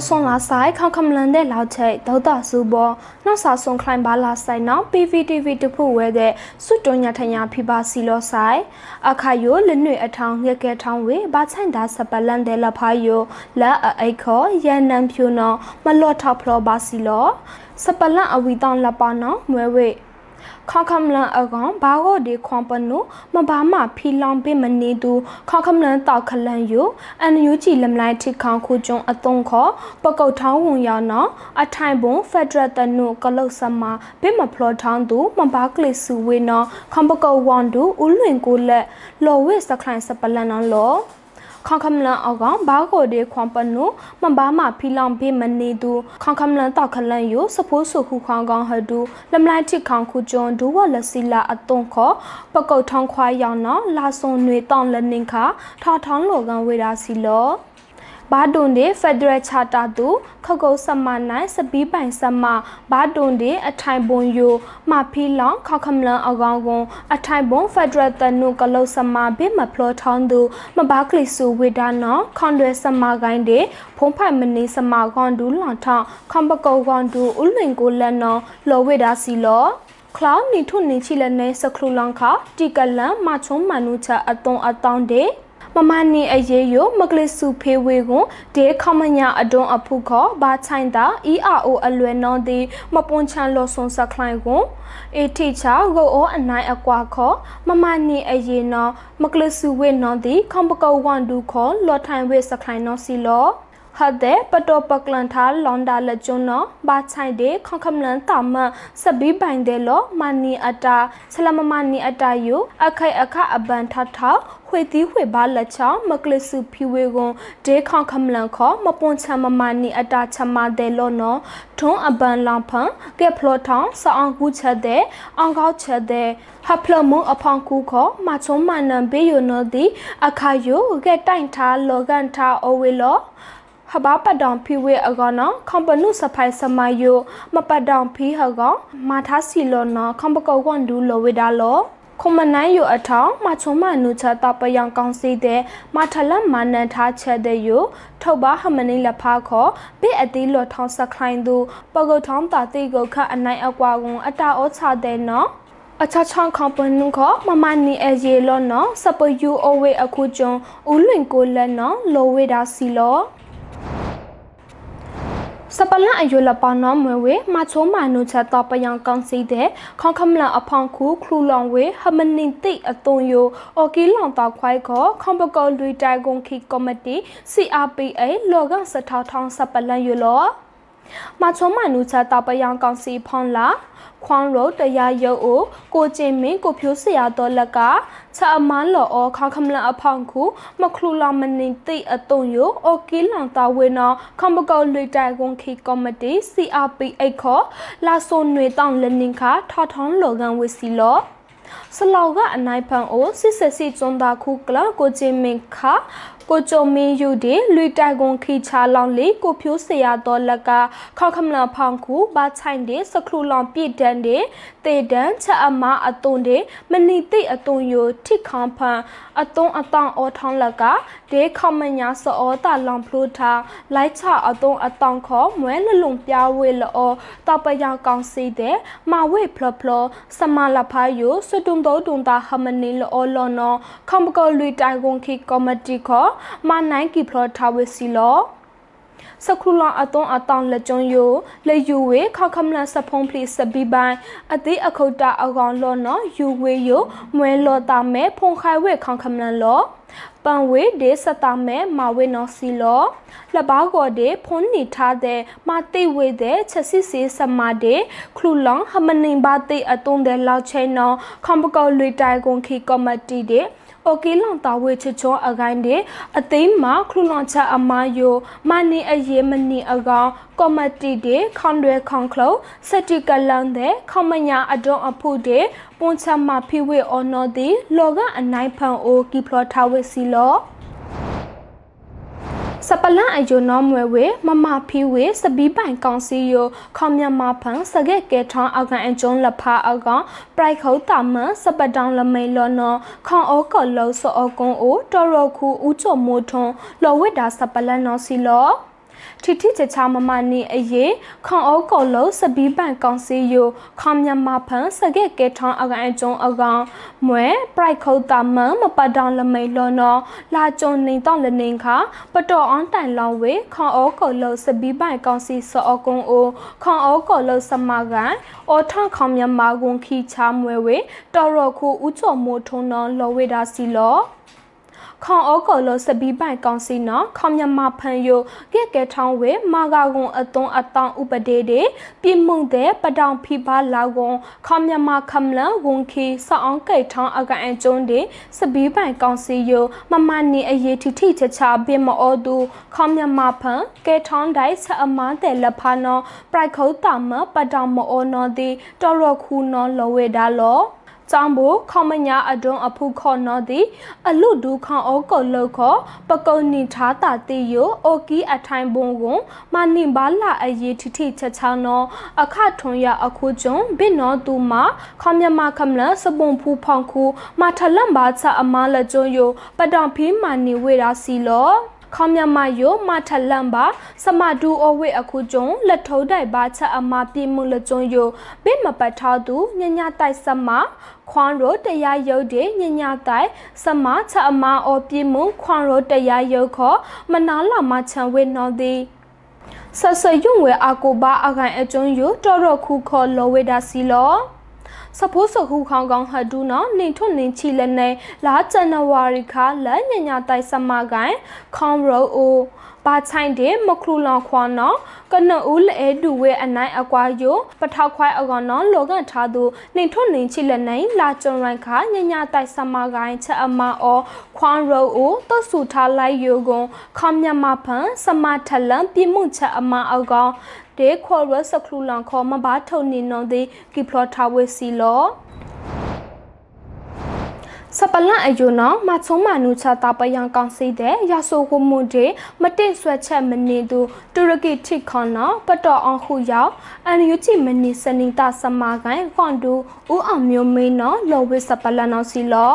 လောဆွန်လာဆိုင်ခေါခမလန်တဲ့လောက်ချိတ်ဒေါက်တာစုဘောနောက်စာဆွန်ခလိုင်ဘာလာဆိုင်နောက် PVTV တဖို့ဝဲတဲ့စွတ်တွညာထညာဖိပါစီလောဆိုင်အခါယိုလနွေအထောင်ငက်ကဲထောင်းဝေဘာချိုင်ဒါစပလန်တဲ့လဖာယိုလာအိခောရန်နံဖြူနောမလော့ထောက်ဖလောဘာစီလောစပလန်အဝီတောင်းလပနောမွဲဝေ ခေါခမလန်အကောင်ဘာဂိုဒီခွန်ပနုမဘာမဖီလောင်ပိမနေသူခေါခမလန်တောက်ခလန်ယိုအန်ယူဂျီလမ်လိုက်ထိခေါခုကျုံအတုံးခောပကုတ်ထောင်းဝင်ရောက်နော်အထိုင်ပုံဖက်ဒရယ်တနုကလုတ်ဆမဘိမဖလောထောင်းသူမဘာကလစ်စုဝေနော်ခေါပကုတ်ဝန်တူဦးလွင်ကိုလက်လော်ဝစ်စခလိုင်းစပလန်နော်လော ခေါခမလန်အောကောင်ဘာကိုဒီခွန်ပနုမဘာမဖီလောင်ဘေမနေသူခေါခမလန်တောက်ခလန်ယိုစဖိုးဆုခုခေါကောင်ဟဒူလမ်လိုက်တိခေါခုကျွန်းဒူဝလစီလာအတုံခောပကုတ်ထောင်းခွာရောက်နော်လာဆုံနွေတောင်းလနင်ခါထာထောင်းလောကန်ဝေရာစီလော ဘာတွန်ဒီဖက်ဒရယ်ချာတာသူခကုတ်ဆမနိုင်စပီးပိုင်ဆမဘာတွန်ဒီအထိုင်ဘွန်ယိုမဖီလောင်ခခမလန်အကောင်ကွန်အထိုင်ဘွန်ဖက်ဒရယ်တနုကလုတ်ဆမဘေမဖလောထောင်းသူမဘာကလီဆူဝေဒါနောခွန်ရွယ်ဆမကိုင်းတဲ့ဖုံးဖိုင်မနေဆမကွန်ဒူလွန်ထောင်းခွန်ပကုတ်ကွန်ဒူဥလွင်ကိုလက်နောလောဝေဒါစီလောကလောင်နီထုန်နီချီလနဲ့စခလူလန်ခတီကလန်မချုံမနုချအသွန်အတောင်းတဲ့ မမနီအရေးယမကလစုဖေဝေကွန်ဒေခမညာအဒွန်အဖုခောဘာချိုင်တာ ERO အလွယ်နောဒီမပွန်ချန်လောဆွန်စခလိုင်ကွန်အေထိချာဂိုအိုအနိုင်အကွာခောမမနီအရေးနောမကလစုဝေနောဒီခေါပကောဝန်ဒူခောလောထိုင်ဝေစခလိုင်နောစီလော ဟတဲ့ပတောပကလန်သာလွန်ဒါလကျွန်းနော်ဘာချိုင်တဲ့ခေါခမလန်တာမစဘီပိုင်တဲ့လောမနီအတာဆလမမနီအတာယုအခိုက်အခအဘန်ထထခွေတီးခွေဘာလက်ချောင်းမကလစုဖီဝေကွန်ဒေခေါခမလန်ခောမပွန်ချမမနီအတာချမတဲ့လောနော်ထွန်းအဘန်လောင်ဖန်ကဲဖလောထောင်းစအောင်ကူချက်တဲ့အောင်ကောက်ချက်တဲ့ဟဖလမုံအဖောင်ကူခောမချုံမနံဘေယိုနော်ဒီအခါယုကဲတိုင်ထားလောကန်ထားအဝေလော ဟဘာပဒောင်ဖီဝေအကောနော်ခွန်ပနုစဖိုင်စမယိုမပဒောင်ဖီဟကောမာထားစီလောနော်ခွန်ပကောကွန်ဒူလောဝေဒါလောခုမနန်းယိုအထောင်မချုံမနုချတာပယံကောင်းစီတဲ့မထလမနန်ထားချက်တဲ့ယိုထုတ်ပါဟမနိလဖာခောဘေအတိလောထောင်းစခိုင်းသူပကုတ်ထောင်းတာတိကုခအနိုင်အကွာကွန်အတာဩချတဲ့နော်အချချောင်းခေါပနုခမမနီအရေလောနော်စပယူအဝေအခုကျုံဦးလွင်ကိုလက်နော်လိုဝေတာစီလောစ ပလန်အယုလပနောမွေဝေမချုံမနုချက်တော့ပယံကောင်စီတဲ့ခေါခမလအဖောင်ခုခလူလောင်ဝေဟမနင်တိအသွန်ယိုအော်ကီလောင်တော့ခွိုက်ခောခေါပကောလူတိုင်ကွန်ခီကော်မတီ CRPA လောကစထောက်ထောင်းစပလန်ယုလောမချုံမနုချက်တော့ပယံကောင်စီဖောင်းလာ ခွန်ရိုတရားရုပ်အိုကိုကျင်မင်းကိုဖြိုးဆရာတော်လက်ကချအမန်းလော်အောခခမလအဖောင်ခုမခလူလာမနင်တိအတုံယိုအိုကီလောင်တာဝေနောခမကောလွေတိုင်ကွန်ခီကော်မတီ CRP 8ခောလာဆိုနွေတောင်လနင်ခါထောထောင်းလောကန်ဝေစီလောစလောက်ကအနိုင်ဖန်အိုစစ်စစ်စီကျွန်းတာခုကလကိုချင်းမင်ခါ ကိုကြုံမင်းယူဒီလွီတိုင်ကွန်ခီချာလောင်လေးကိုဖြိုးစရာတော်လက်ကခောက်ခမလဖောင်ခုဘာချိုင်ဒီစခလူလောင်ပြည့်တန်ဒီတေတန်းချက်အမအသွန်တဲ့မနီတိအသွန်ယိုထိခေါဖန်အသွန်အတောင်အောထောင်းလက်ကဒေခမညာစောတာလောင်ဖလို့ထားလိုက်ချအသွန်အတောင်ခေါ်မွဲလလုံပြဝေလောတပယကောင်စီတဲ့မဝေဖလဖလစမလဖာယိုစတုံတော်တုံတာဟမနီလောလောနောခမကောလူတိုင်ကွန်ခီကော်မတီခေါ်မနိုင်ကီဖလောထားဝစီလော စခရူလာအသွန်အတောင်လက်ကျွန်းယိုလေယူဝေခခမလန်စဖုံးပလီစပီပိုင်အတိအခုတ်တာအကောင်လောနော်ယူဝေယိုမွဲလောတာမဲဖုန်ခိုင်ဝေခေါခမလန်လောပန်ဝေဒေစတာမဲမာဝေနောစီလောလဘာကောဒေဖွန်နီထားတဲ့မာတိဝေတဲ့ချက်စစ်စီစမာဒေခလူလောင်ဟမနင်ဘာတိအတုံးတဲ့လောက်ချဲနောခွန်ပကောလွေတိုင်ကွန်ခီကော်မတီတဲ့ အိုကီလွန်တာဝေချချောအကိုင်းတဲ့အသိမ်းမှာခလူလွန်ချအမယိုမနီအရေးမနီအကောင်ကော်မတီတေခွန်ရဲခွန်ခလုံးစတိကလန်တဲ့ခမညာအဒွန်အဖုတေပွန်ချမဖိဝေအော်နော်ဒီလောကအနိုင်ဖန်အိုကီဖလော်ထာဝေစီလော စပလန်အယိုနောမွေဝေမမဖီဝေစပီးပိုင်ကောင်စီယိုခေါမြမဖန်စကဲကဲထောင်းအကန်အကျုံးလဖာအကောင်ပရိုက်ခုတ်တာမစပတောင်လမိန်လောနောခေါအောကောလောစောအကုံအိုတော်ရခုဦးချောမိုထွန်းလောဝိတာစပလန်နောစီလော ထိထိချချမမနီအရေးခွန်အိုကောလုံးစပီးပန်ကောင်စီယိုခွန်မြန်မာဖန်စကဲကဲထောင်းအကန်ကျုံအကောင်မွဲပရိုက်ခုတ်တာမန်မပတ်တောင်လမိန်လောနော်လာကျုံနေတော့လနေခါပတော်အန်တိုင်လောင်းဝေခွန်အိုကောလုံးစပီးပန်ကောင်စီစောအကုံအိုခွန်အိုကောလုံးစမကန်အော်ထခွန်မြန်မာကွန်ခီချာမွဲဝေတော်ရခုဥကျော်မိုးထုံနော်လောဝေတာစီလော ခေါအောကောလစပီပိုင်ကောင်စီနော်ခေါမြမဖန်ယိုကဲကဲထောင်းဝဲမာဂါကွန်အသွန်အတောင်ဥပဒေတွေပြမှုန်တဲ့ပတောင်ဖိပါလာကွန်ခေါမြမခမလဝန်ခီစောင်းကိတ်ထောင်းအကန်ကျုံးတဲ့စပီပိုင်ကောင်စီယိုမမနီအရေးထိထိချချပင်မောသူခေါမြမဖန်ကဲထောင်းတိုင်းဆအမန်းတဲ့လဖာနော်ပရိုက်ခုတ်တာမပတောင်မောနော်ဒီတော်ရခုနော်လောဝဲဒါလော ကျောင်းဘူခေါမညာအတွန်းအဖုခေါနော်သည်အလုဒူခေါဩကောလုခောပကုန်နိထားတာတိယအိုကီအထိုင်ဘုံကွန်မနိဘာလာအရေးထိထိချက်ချောင်းနော်အခထွန်ရအခုကျုံဘင်နော်သူမခေါမြမခမလစပုံဖူဖောင်ခုမထလန့်ပါချအမလကျုံယပတောင်ဖီးမနိဝေရာစီလော ခေါမြမယိုမထလန်ပါစမဒူအဝိအခုကျုံလက်ထုံးတိုင်ပါချက်အမပြမှုလကျုံယိုဘိမပတ်ထားသူညညတိုက်စမခွန်ရိုတရားရုပ်တဲ့ညညတိုက်စမချက်အမအောပြမှုခွန်ရိုတရားရုပ်ခောမနာလာမချံဝေနော်သည်ဆဆယုံဝဲအကိုပါအခိုင်အကျုံယိုတော်တော်ခုခောလောဝေဒါစီလော စဖိုးစခုခေါင်ကောင်ဟဒူနော်နေထွနေချီလနေလာဇန်နဝါရီခါလညညာတိုင်စမကိုင်ခေါမ်ရိုအို ပါချိုင်တဲ့မခလူလောင်ခွာနော်ကနဦးလဲဒူဝဲအနိုင်အကွာယိုပထောက်ခွိုင်းအကောင်နော်လောကန်ထားသူနေထွနေချီလနေလာကြုံရိုင်ခါညညာတိုင်စမကိုင်ချက်အမအောခွန်ရိုအိုတဆူထားလိုက်ယိုကွန်ခမ်မြမဖန်စမထလန်ပြမှုချက်အမအကောင်တေခေါ်ရစခလူလန်ခေါ်မဘာထုံနေနော်ဒီကိဖလောထားဝဲစီလော စပလန်အယုံနောမချုံမနုချတာပယံကောင်စီတဲ့ရဆိုကိုမွန်တေမတင်ဆွဲချက်မနေသူတူရကီထိခွန်နောပတော်အောင်ခုရောက်အန်ယူချီမနီစနိတာစမာကိုင်ခွန်တူဦးအောင်မျိုးမင်းနောလောဝိစပလန်နောစီလော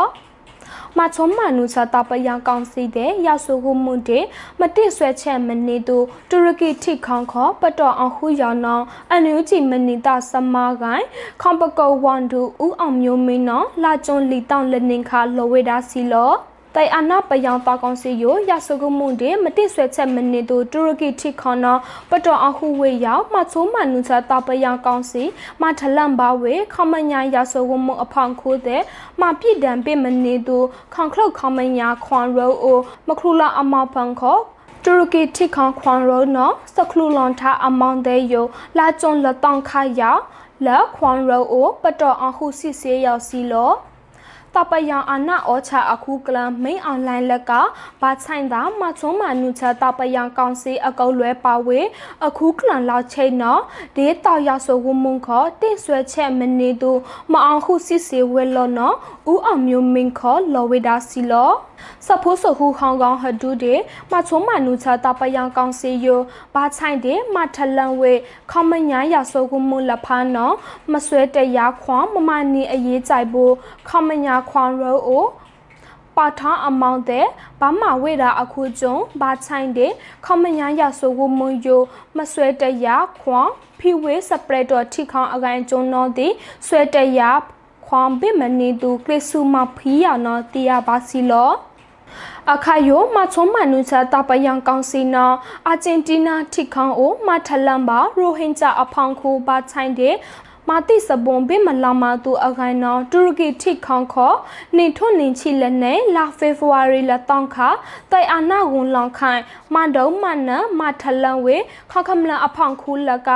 မချုံမနုချတာပယံကောင်စီတဲ့ရဆိုကိုမွန်တေမတင်ဆွဲချက်မနေသူတူရကီထိခွန်ခေါ်ပတော်အောင်ခုရောက်နောအန်ယူချီမနီတာစမာကိုင်ခွန်ပကောဝန်တူဦးအောင်မျိုးမင်းနောလာကျွန်းလီတောင်းလနင်ခါလောဝေဒါစီလော တိုင်အနာပယောင်တာကောင်စီယိုရဆကုမှုတေမတိဆွဲချက်မနစ်တို့တူရကီထိခေါနပတော်အခုဝေရောက်မချိုးမနုချတာပယောင်ကောင်စီမထလန်ပါဝေခမညာရဆကုမှုအဖောင်ခိုးတဲ့မပြစ်ဒံပိမနစ်တို့ခေါန်ခလုတ်ခမညာခွန်ရိုအိုမခရူလာအမောဖန်ခေါတူရကီထိခေါခွန်ရိုနော်စကလူလွန်ထားအမောင်တဲ့ယိုလာကျွန်းလတောင်ခါရောက်လက်ခွန်ရိုအိုပတော်အခုစစ်စေးရောက်စီလော တပယံအနာဩချအခုကလမိန်အွန်လိုင်းလက်ကဘာဆိုင်တာမချုံမနုချတပယံကောင်စီအကုတ်လွဲပါဝေအခုကလန်လောက်ချိန်နော်ဒေတောက်ရဆိုဝမုန်ခေါ်တင့်ဆွဲချက်မနေသူမအောင်ခုစစ်စေဝဲလောနော် ဦးအောင်မျိုးမင်းခေါ်လော်ဝေဒါစီလောစဖိုးစခုခေါင်ကောင်ဟဒူဒေမချုံမနုချတပယံကောင်စီယိုဘာဆိုင်ဒေမထလန်ဝေခေါမညာရဆိုကုမုလဖာနော်မဆွဲတရခွန်မမနီအရေးကြိုက်ဖို့ခေါမညာခွန်ရိုအိုပါထားအမောင်းတဲ့ဘာမဝေတာအခုကျုံဘာချိုင်တဲ့ခမညာရဆိုဝမွန်ယိုမဆွဲတရခွန်ဖီဝေစပရက်တော်ထိခေါင်အကိုင်ကျုံတော့တဲ့ဆွဲတရ ခွန်ဘိမနီတူကလစ်ဆူမဖီယာနော်တီယာဘာစီလောအခါယိုမချုံမနုချတာပယံကောင်စီနာအာဂျင်တီးနားထိခေါင်အိုမထလန်ပါရိုဟင်ဂျာအဖောင်ခုပါချိုင်တဲ့မာတိစပွန်ဘိမလာမာတူအခိုင်နောတူရကီထိခေါန်ခောနေထွနေချီလက်နေလာဖေဖော်ဝါရီလတောင်းခတိုင်အနာဝန်လောင်ခိုင်မန်ဒုံမနမထလန်ဝေခခမလအဖောင်ခူလက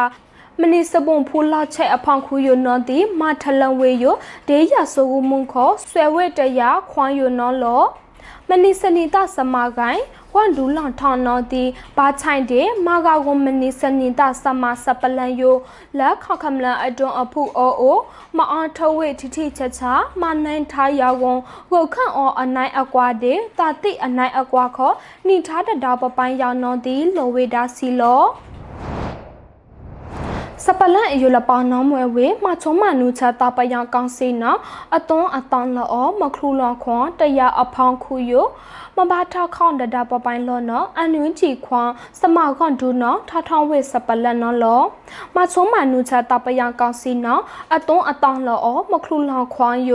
မနီစပွန်ဖူလာချက်အဖောင်ခူယနော်တီမထလန်ဝေယဒေးရဆိုဝမုန်ခောဆွဲဝဲတရခွန်ယနော်လောမနီစနီတာစမကိုင်ဝန်ဒူလောင်ထောင်းနော်တီဘာချိုင်တဲ့မာဂါဝမနီစနီတာစမစပလန်ယိုလက်ခခမလန်အတွန်းအဖူအိုအိုမအားထဝေထိထိချက်ချာမနိုင်ထားရဝံဝခန့်အောအနိုင်အကွာတဲ့တာတိအနိုင်အကွာခောနိထားတတော်ပပိုင်းရောက်နော်တီလိုဝေတာစီလော စစပလန်အယူလပောင်းနောင်းမွဲဝေမချုံမနူချတာပယံကောင်စီနာအသွန်းအတန်းလောမခရူလောခွန်တရအဖောင်းခုယမဘာထခေါန်ဒဒပပိုင်လောနော်အန်နွင်းချီခွန်စမောက်ခွန်ဒူနော်ထထောင်းဝေစပလန်နော်လောမချုံမနူချတာပယံကောင်စီနော်အသွန်းအတန်းလောမခရူလောခွန်ယ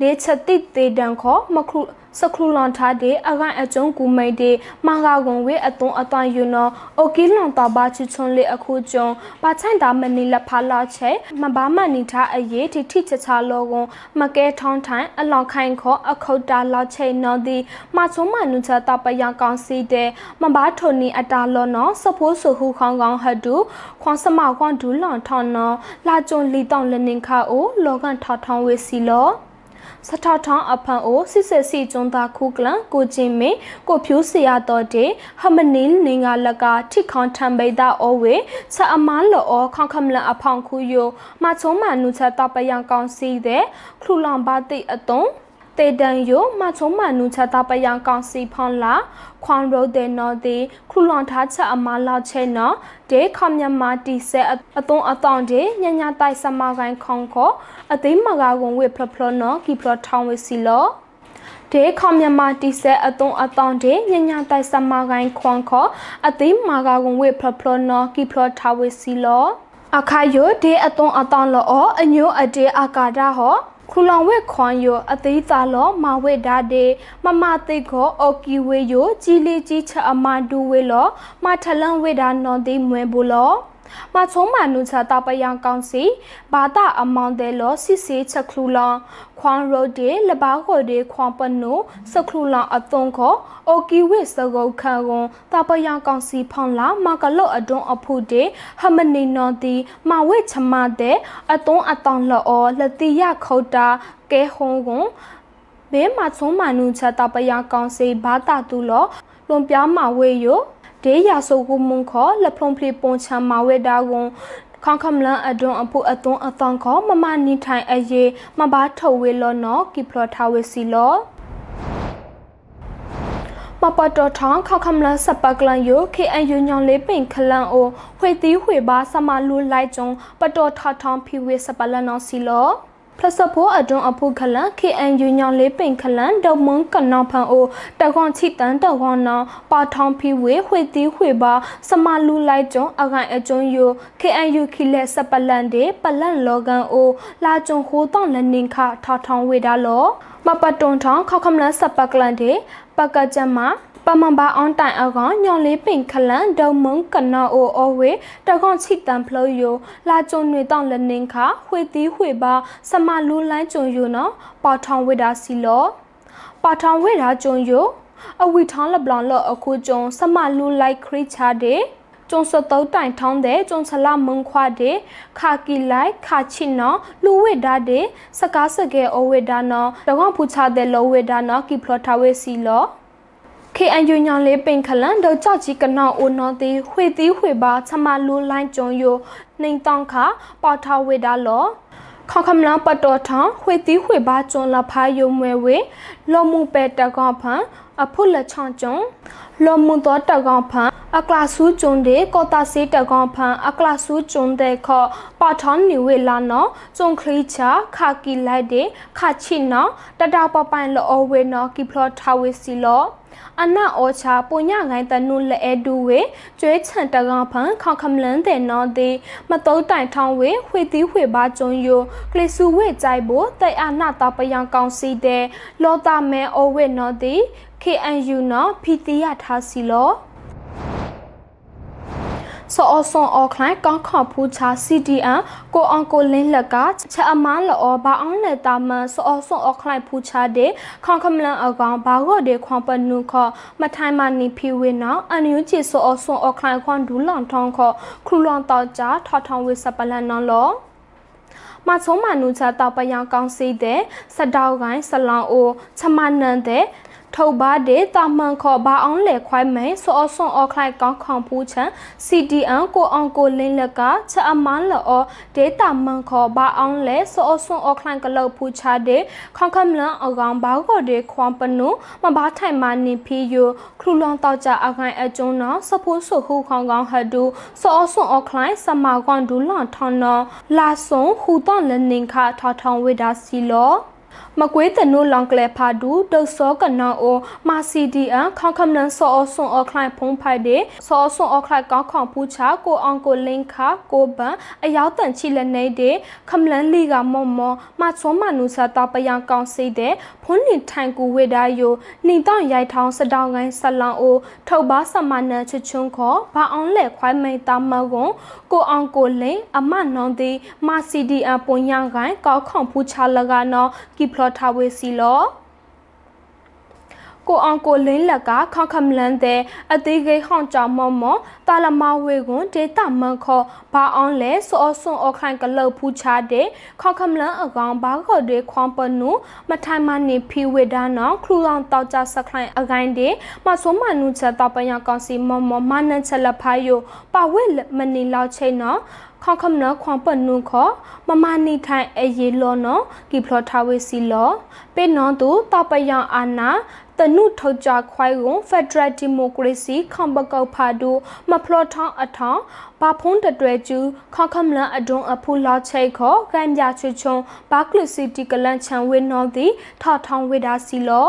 လေချက်တိတေတန်ခောမခရု စခရူလွန်ထားတဲ့အကန်အကျုံးကူမိတ်တဲ့မာဂါကွန်ဝေအသွန်အသွန်ယူနော်အိုကီလွန်တော့ဘာချီချွန်လေအခုကျုံဘာချိုင်တာမနီလက်ဖာလာချေမဘာမနီထားအရေးတိထိချချလောကွန်မကဲထောင်းထိုင်အလောင်ခိုင်ခောအခုတ်တာလောက်ချေနော်ဒီမချုံမနုချတာပယကောင်စီတဲ့မဘာထုန်နီအတာလောနော်စဖိုးဆူဟုခေါင်ကောင်ဟတူခွန်စမခွန်ဒူလွန်ထောင်းနော်လာကျုံလီတောင်လနင်ခါအိုလောကန်ထောက်ထောင်းဝေစီလော စထထောင်းအဖန်အိုစစ်စစ်စီကျွန်းသားခုကလန်ကိုချင်းမေကိုဖြိုးစရာတော်တဲ့ဟမနီလနေငါလကထိခေါန်ထံပိဒအိုဝေချက်အမားလောခေါခမလန်အဖောင်ခုယိုမချုံမနုချက်တပယံကောင်စီတဲ့ခလူလောင်ဘာတိအတုံး တေတန်ယိုမချုံမနုချတာပယံကောင်စီဖောင်းလာခွန်ရိုဒေနော်ဒီခလူလွန်ထားချက်အမလောက်ချဲနော်ဒေခမမြမာတီဆဲအသွန်အတောင်ဒေညညာတိုက်စမကိုင်းခေါန်ခောအသိမကာဝန်ဝေဖလဖလနော်ကီဖလထောင်းဝေစီလောဒေခမမြမာတီဆဲအသွန်အတောင်ဒေညညာတိုက်စမကိုင်းခွန်ခောအသိမကာဝန်ဝေဖလဖလနော်ကီဖလထားဝေစီလောအခါယိုဒေအသွန်အတောင်လောအညိုအတေအာကာဒဟော ခူလောင်ဝဲခွန်ယိုအသေးသာလောမဝဲဒါဒေမမသိခောအော်ကီဝဲယိုကြီးလေးကြီးချအမဒူဝဲလောမထလန်ဝဲဒါနော်ဒီမွဲဘူးလော မချုံမနုချတာပယံကောင်စီဘာတာအမောင်တယ်လောစစ်စေချက်ခလူလောခွန်ရိုဒေလဘာခိုဒေခွန်ပနုစခလူလောအသွန်ခောအိုကီဝစ်စကုတ်ခန်ကွန်တာပယံကောင်စီဖောင်းလာမကလော့အတွန်းအဖုဒေဟမနီနော်တီမဝဲချမတဲ့အသွန်းအတောင်လောလတိယခုတ်တာကဲဟုံကွန်ဘေးမှာချုံမနုချတာပယံကောင်စီဘာတာတူလောလွန်ပြားမှာဝဲယို ဒေးရဆိုကူမုန်ခောလဖုံဖလီပွန်ချံမာဝဲဒါကွန်ခေါခမလန်အဒွန်အဖို့အသွန်းအသောင်းခောမမနီထိုင်အရေးမဘာထုတ်ဝေလောနော်ကီဖလထားဝေစီလောမပတော်ထောင်းခေါခမလန်စပကလန်ယို KNU ညောင်လေးပင်ခလန်အိုဝှေတီးဝှေပါစမလူလိုက်ကျုံပတော်ထထောင်းဖီဝေစပလန်နော်စီလော ဖလစဖို့အတွန်းအဖုခလန် KNU ညောင်လေးပင်ခလန်ဒေါမွန်ကနောင်ဖန်အိုတကွန်ချီတန်တကွန်နောပါထောင်းဖီဝေဝှေတီးဝှေပါစမလူလိုက်ကျုံအကန်အကျုံယို KNU ခိလက်စပလန်ဒေပလန်လောကန်အိုလာကျုံဟိုတောင်းလနင်ခထထောင်းဝေဒါလောမပတွန်ထောင်းခောက်ခမလန်စပကလန်ဒေပကကြမပ မန်ဘာအွန်တိုင်အကောင်ညောင်လေးပင်ခလန်ဒုံမုံကနောအိုအိုဝေတကောင်ချိတန်ဖလို့ယိုလာကျုံတွေတောင်းလနင်ခဝှေတီးဝှေပါစမလူလိုင်းကျုံယိုနော်ပေါထောင်ဝေတာစီလောပေါထောင်ဝေတာကျုံယိုအဝီထောင်းလပလောင်လောအခုကျုံစမလူလိုက်ခရိချာတဲ့ကျုံစတုတ်တိုင်ထောင်းတဲ့ကျုံဆလာမုံခွာတဲ့ခါကီလိုက်ခါချီနော်လူဝိဒါတဲ့စကားစကဲအဝိဒါနော်တကောင်ဖူချတဲ့လောဝိဒါနော်ကီဖလထဝေစီလော KNU ညောင်လေးပင်ခလန်ဒေါကြောက်ကြီးကနောအိုနော်တီဝှေတီဝှေပါချမလူလိုင်းကျုံယိုနှိမ်တောင်းခပေါထဝေဒါလောခေါခမလာပတော်ထဝှေတီဝှေပါကျုံလဖာယုံမွဲဝေလောမှုပဲတကောင်ဖန်အဖုလက်ချောင်းကျုံလောမှုတော်တကောင်ဖန်အကလာဆူးကျုံတဲ့ကောတာစေးတကောင်ဖန်အကလာဆူးကျုံတဲ့ခောပါထောင်းနေဝေလာနော်ကျုံခရီချာခါကီလိုက်တဲ့ခါချိနော်တတပပိုင်လောဝေနော်ကီဖလောထဝေစီလော အနာအောချာပုညငိုင်းတနုလဲဒူဝေကျွဲချန်တကောင်ဖန်ခေါခမလန်းတဲ့နော်ဒီမတုံးတိုင်ထောင်းဝေဝှေတီးဝှေပါကျုံယိုကလစ်စုဝေကြိုက်ဖို့တိုက်အနာတာပယံကောင်စီတဲ့လောတာမဲအိုဝေနော်ဒီ KNU နော်ဖီတီယာထားစီလော စောအဆွန်အော်ခလိုင်းကောင်းခေါဖူးချာ CDN ကိုအောင်ကိုလင်းလက်ကချက်အမန်းလောဘာအောင်လက်တာမန်စောအဆွန်အော်ခလိုင်းဖူးချတဲ့ခေါခမလန်အကောင်ဘာဂော့တဲ့ခွန်ပနုခောမထိုင်မနီဖီဝေနောအန်ယူချီစောအဆွန်အော်ခလိုင်းခွန်ဒူလွန်ထောင်းခောခရူလွန်တောက်ကြထောက်ထောင်းဝေစပလန်နော်လောမချုံမနုချတောက်ပယံကောင်းစီတဲ့စတောက်ကိုင်းဆလောင်အိုချမနန်တဲ့ ထုတ်ပါတဲ့တာမန်ခေါ်ဘာအောင်လေခွိုင်းမဲစောဆွန်အော်ခလိုက်ကောင်းခေါင်ဖူးချန် CDN ကိုအောင်ကိုလင်းလက်ကချက်အမန်းလောဒေတာမန်ခေါ်ဘာအောင်လေစောဆွန်အော်ခလိုက်ကလောက်ဖူးချတဲ့ခေါခမ်လန်အကောင်ဘာကိုတဲ့ခွန်ပနုမဘာထိုင်မနေဖီယိုခလူလောင်တောက်ကြအခိုင်အကျုံနော်စဖိုးဆုဟူခေါင်ကောင်ဟဒူစောဆွန်အော်ခလိုက်စမာကွန်ဒူလွန်ထောင်းနော်လာဆုံဟူတော့လနင်ခထထောင်းဝေဒါစီလော မကွေးတနုလောင်ကလေဖာဒူဒုစောကနောအိုမာစီဒီအခေါခမနန်စောအဆွန်အခလိုက်ဖုံးဖိုက်တဲ့စောအဆွန်အခလိုက်ကောင်းခေါပူချာကိုအောင်ကိုလင်းခါကိုပန်အရောက်တန်ချီလက်နေတဲ့ခမလန်လီကမော်မော်မချောမနုစာတပယံကောင်းစိတဲ့ဖုန်နေထိုင်ကူဝေဒါယိုနှိတော့ရိုက်ထောင်းစတောင်းကိုင်းဆလောင်အိုထုတ်ပါစမနန်ချချွန်းခေါ်ဘာအောင်လက်ခွိုင်းမိန်တာမကွန်ကိုအောင်ကိုလင်းအမနောင်တီမာစီဒီအပွန်ယံကိုင်းကောက်ခေါပူချာလကနော်ကီဖလော်ထားဝေစီလောကိုအောင်ကိုလင်းလက်ကခေါခမလန်တဲ့အသေးကိဟောင်းကြောင်မော့မော့တာလမဝေကွန်ဒေတာမန်ခောဘာအောင်လဲစောဆွန်အော်ခိုင်ကလောက်ဖူးချတဲ့ခေါခမလန်အကောင်ဘာခေါ်တဲ့ခွန်ပနုမထိုင်မနေဖီဝေဒါနော်ခလူလောင်တောက်ကြစခိုင်အကိုင်းတဲ့မဆုံမနုချက်တော့ပညာကောင်စီမော့မော့မနန်ချက်လက်ဖာယိုပဝဲမနီလောက်ချိန်နော် ခေါခမနခွန်ပနုခောမမနီထိုင်အရေလောနော်ကီဖလော်ထားဝေစီလောပေနော်သူတပယံအာနာတနုထောက်ကြခွိုင်းကို Federal Democracy ခံပကောက်ဖာဒူမဖလော်ထောင်းအထောင်းဘာဖုံးတတွဲကျူခခမလန်အဒွန်အဖူလာချိတ်ခောကံပြချွချုံဘာကလစီတီကလန်ချန်ဝင်းနော်ဒီထောက်ထောင်းဝေဒါစီလော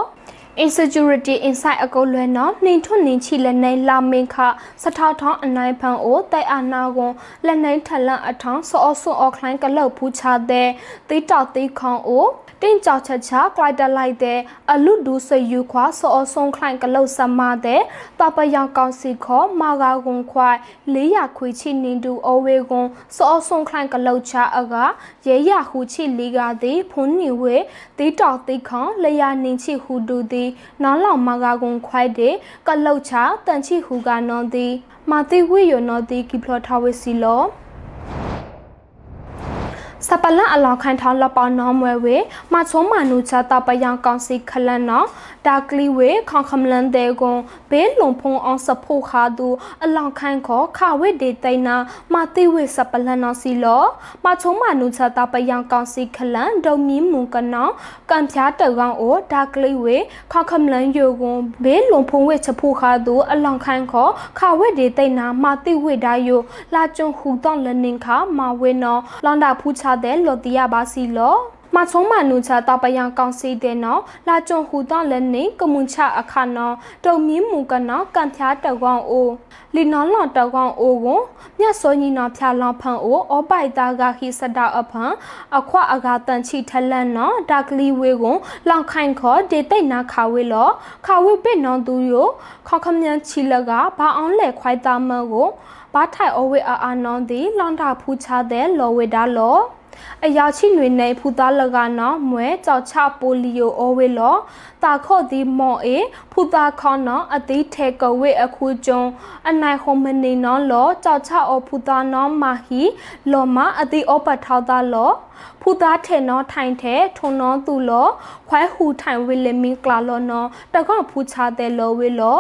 insecurity inside အကုတ်လွယ်နော်နှင်းထွနှင်းချီလက်နေလာမင်းခစထောက်ထောင်းအနိုင်ဖန်အိုတိုက်အာနာကွန်လက်နေထလန့်အထောင်းစောအဆွအော်ခလိုင်းကလောက်ဖူးချတဲ့တိတောက်တိခေါင်အို တင်းကြောက်ချက်ချကလိုက်တလိုက်တဲ့အလူဒူဆယူခွာစောအဆုံခလိုင်းကလောက်စမတဲ့တပယောင်ကောင်စီခေါ်မာဂါကွန်ခွိုင်400ခွေချီနင်းတူအဝေကွန်စောအဆုံခလိုင်းကလောက်ချအကရဲရဟူချီလီကသည်ဖုန်နီဝေတိတောက်တိခေါင်လျာနင်းချီဟူတူသည်နောင်းလောင်မာဂါကွန်ခွိုင်တဲ့ကလောက်ချတန်ချီဟူကနော်သည်မာတိဝေယနော်သည်ကိဖလထားဝေစီလော စပလန်အလောင်းခိုင်ထောင်းလပနောမွဲဝေမချုံမနုချတာပယံကောင်စီခလန်နော်ဒါကလီဝေခေါခမလန်တဲ့ကွန်ဘေးလုံဖုံအောင်စဖို့ခါသူအလောင်းခိုင်ခေါခဝေဒေတိုင်နာမတိဝေစပလန်နော်စီလောမချုံမနုချတာပယံကောင်စီခလန်ဒုံမီမွန်ကနောကံဖြားတကောင်အိုဒါကလီဝေခေါခမလန်ယိုကွန်ဘေးလုံဖုံဝေချဖို့ခါသူအလောင်းခိုင်ခေါခဝေဒေတိုင်နာမတိဝေဒါယိုလာကျုံဟူတော့လနင်ခမဝေနော်လောင်တာဖူးချတဲ့လော်တီယာပါစီလောမချုံမနုချတာပယံကောင်စီတဲ့နော်လာကြုံဟူတော့လည်းနေကမွန်ချအခါနော်တုံမီမူကနော်ကန်ဖြားတောက်ကောင်အိုလီနော်လော်တောက်ကောင်အိုကိုမြတ်စောညီနော်ဖြာလောင်ဖန်အိုအောပိုက်တာကခိစတာအဖန်အခွအကတန်ချီထလန်နော်ဒါကလီဝေကိုလောင်ခိုင်ခေါ်ဒေတိတ်နာခါဝေလောခါဝေပိနော်သူယိုခေါခမြန်ချီလကဘာအောင်လဲခွိုက်တာမကိုဘာထိုင်အဝေအာအာနော်ဒီလောင်တာဖူးချတဲ့လော်ဝေတာလော အရာချိနွေနေဖူသားလကနော်မွဲကြောက်ချပိုလီယိုအိုဝေလောတာခော့ဒီမော့အေဖူသားခေါနော်အသေးထဲကဝေအခုကျုံအနိုင်ခုံမနေနော်လောကြောက်ချအောဖူသားနော်မာဟီလောမအသေးအောပတ်ထောက်သားလောဖူသားထဲနော်ထိုင်ထဲထုံနော်သူလောခွဲဟူထိုင်ဝေလမင်းကလာလောနော်တကောက်ဖူချတဲ့လောဝေလော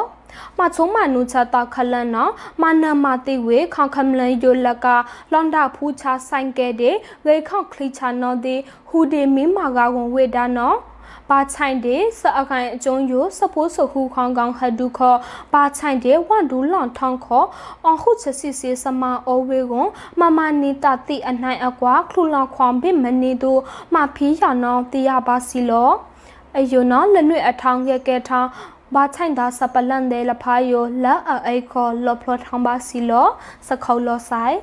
မချုံမနုချတာခလန်နော်မနမတိဝေခေါခမလန်ယိုလကလွန်ဒါဖူချဆိုင်ကဲတဲ့ဂေခေါခလိချာနော်ဒီဟူဒီမင်းမာကဝန်ဝေဒါနော်ပါချိုင်တဲ့စအခိုင်အကျုံးယိုစဖိုးစခုခေါင်ကောင်ဟဒုခောပါချိုင်တဲ့ဝန်ဒူလွန်ထောင်းခောအခုချစီစီစမအိုဝေကွန်မမနီတာတိအနိုင်အကွာခလူလောင်ခွန်ဘိမနီတို့မဖီးရနောင်းတီရပါစီလောအယုံနော်လနွေအထောင်းရဲ့ကဲထောင်း ဘာချိုင်ဒါစပလန်ဒေလဖာယိုလာအိခောလောဖလောထောင်းပါစီလောစခေါလောဆိုင်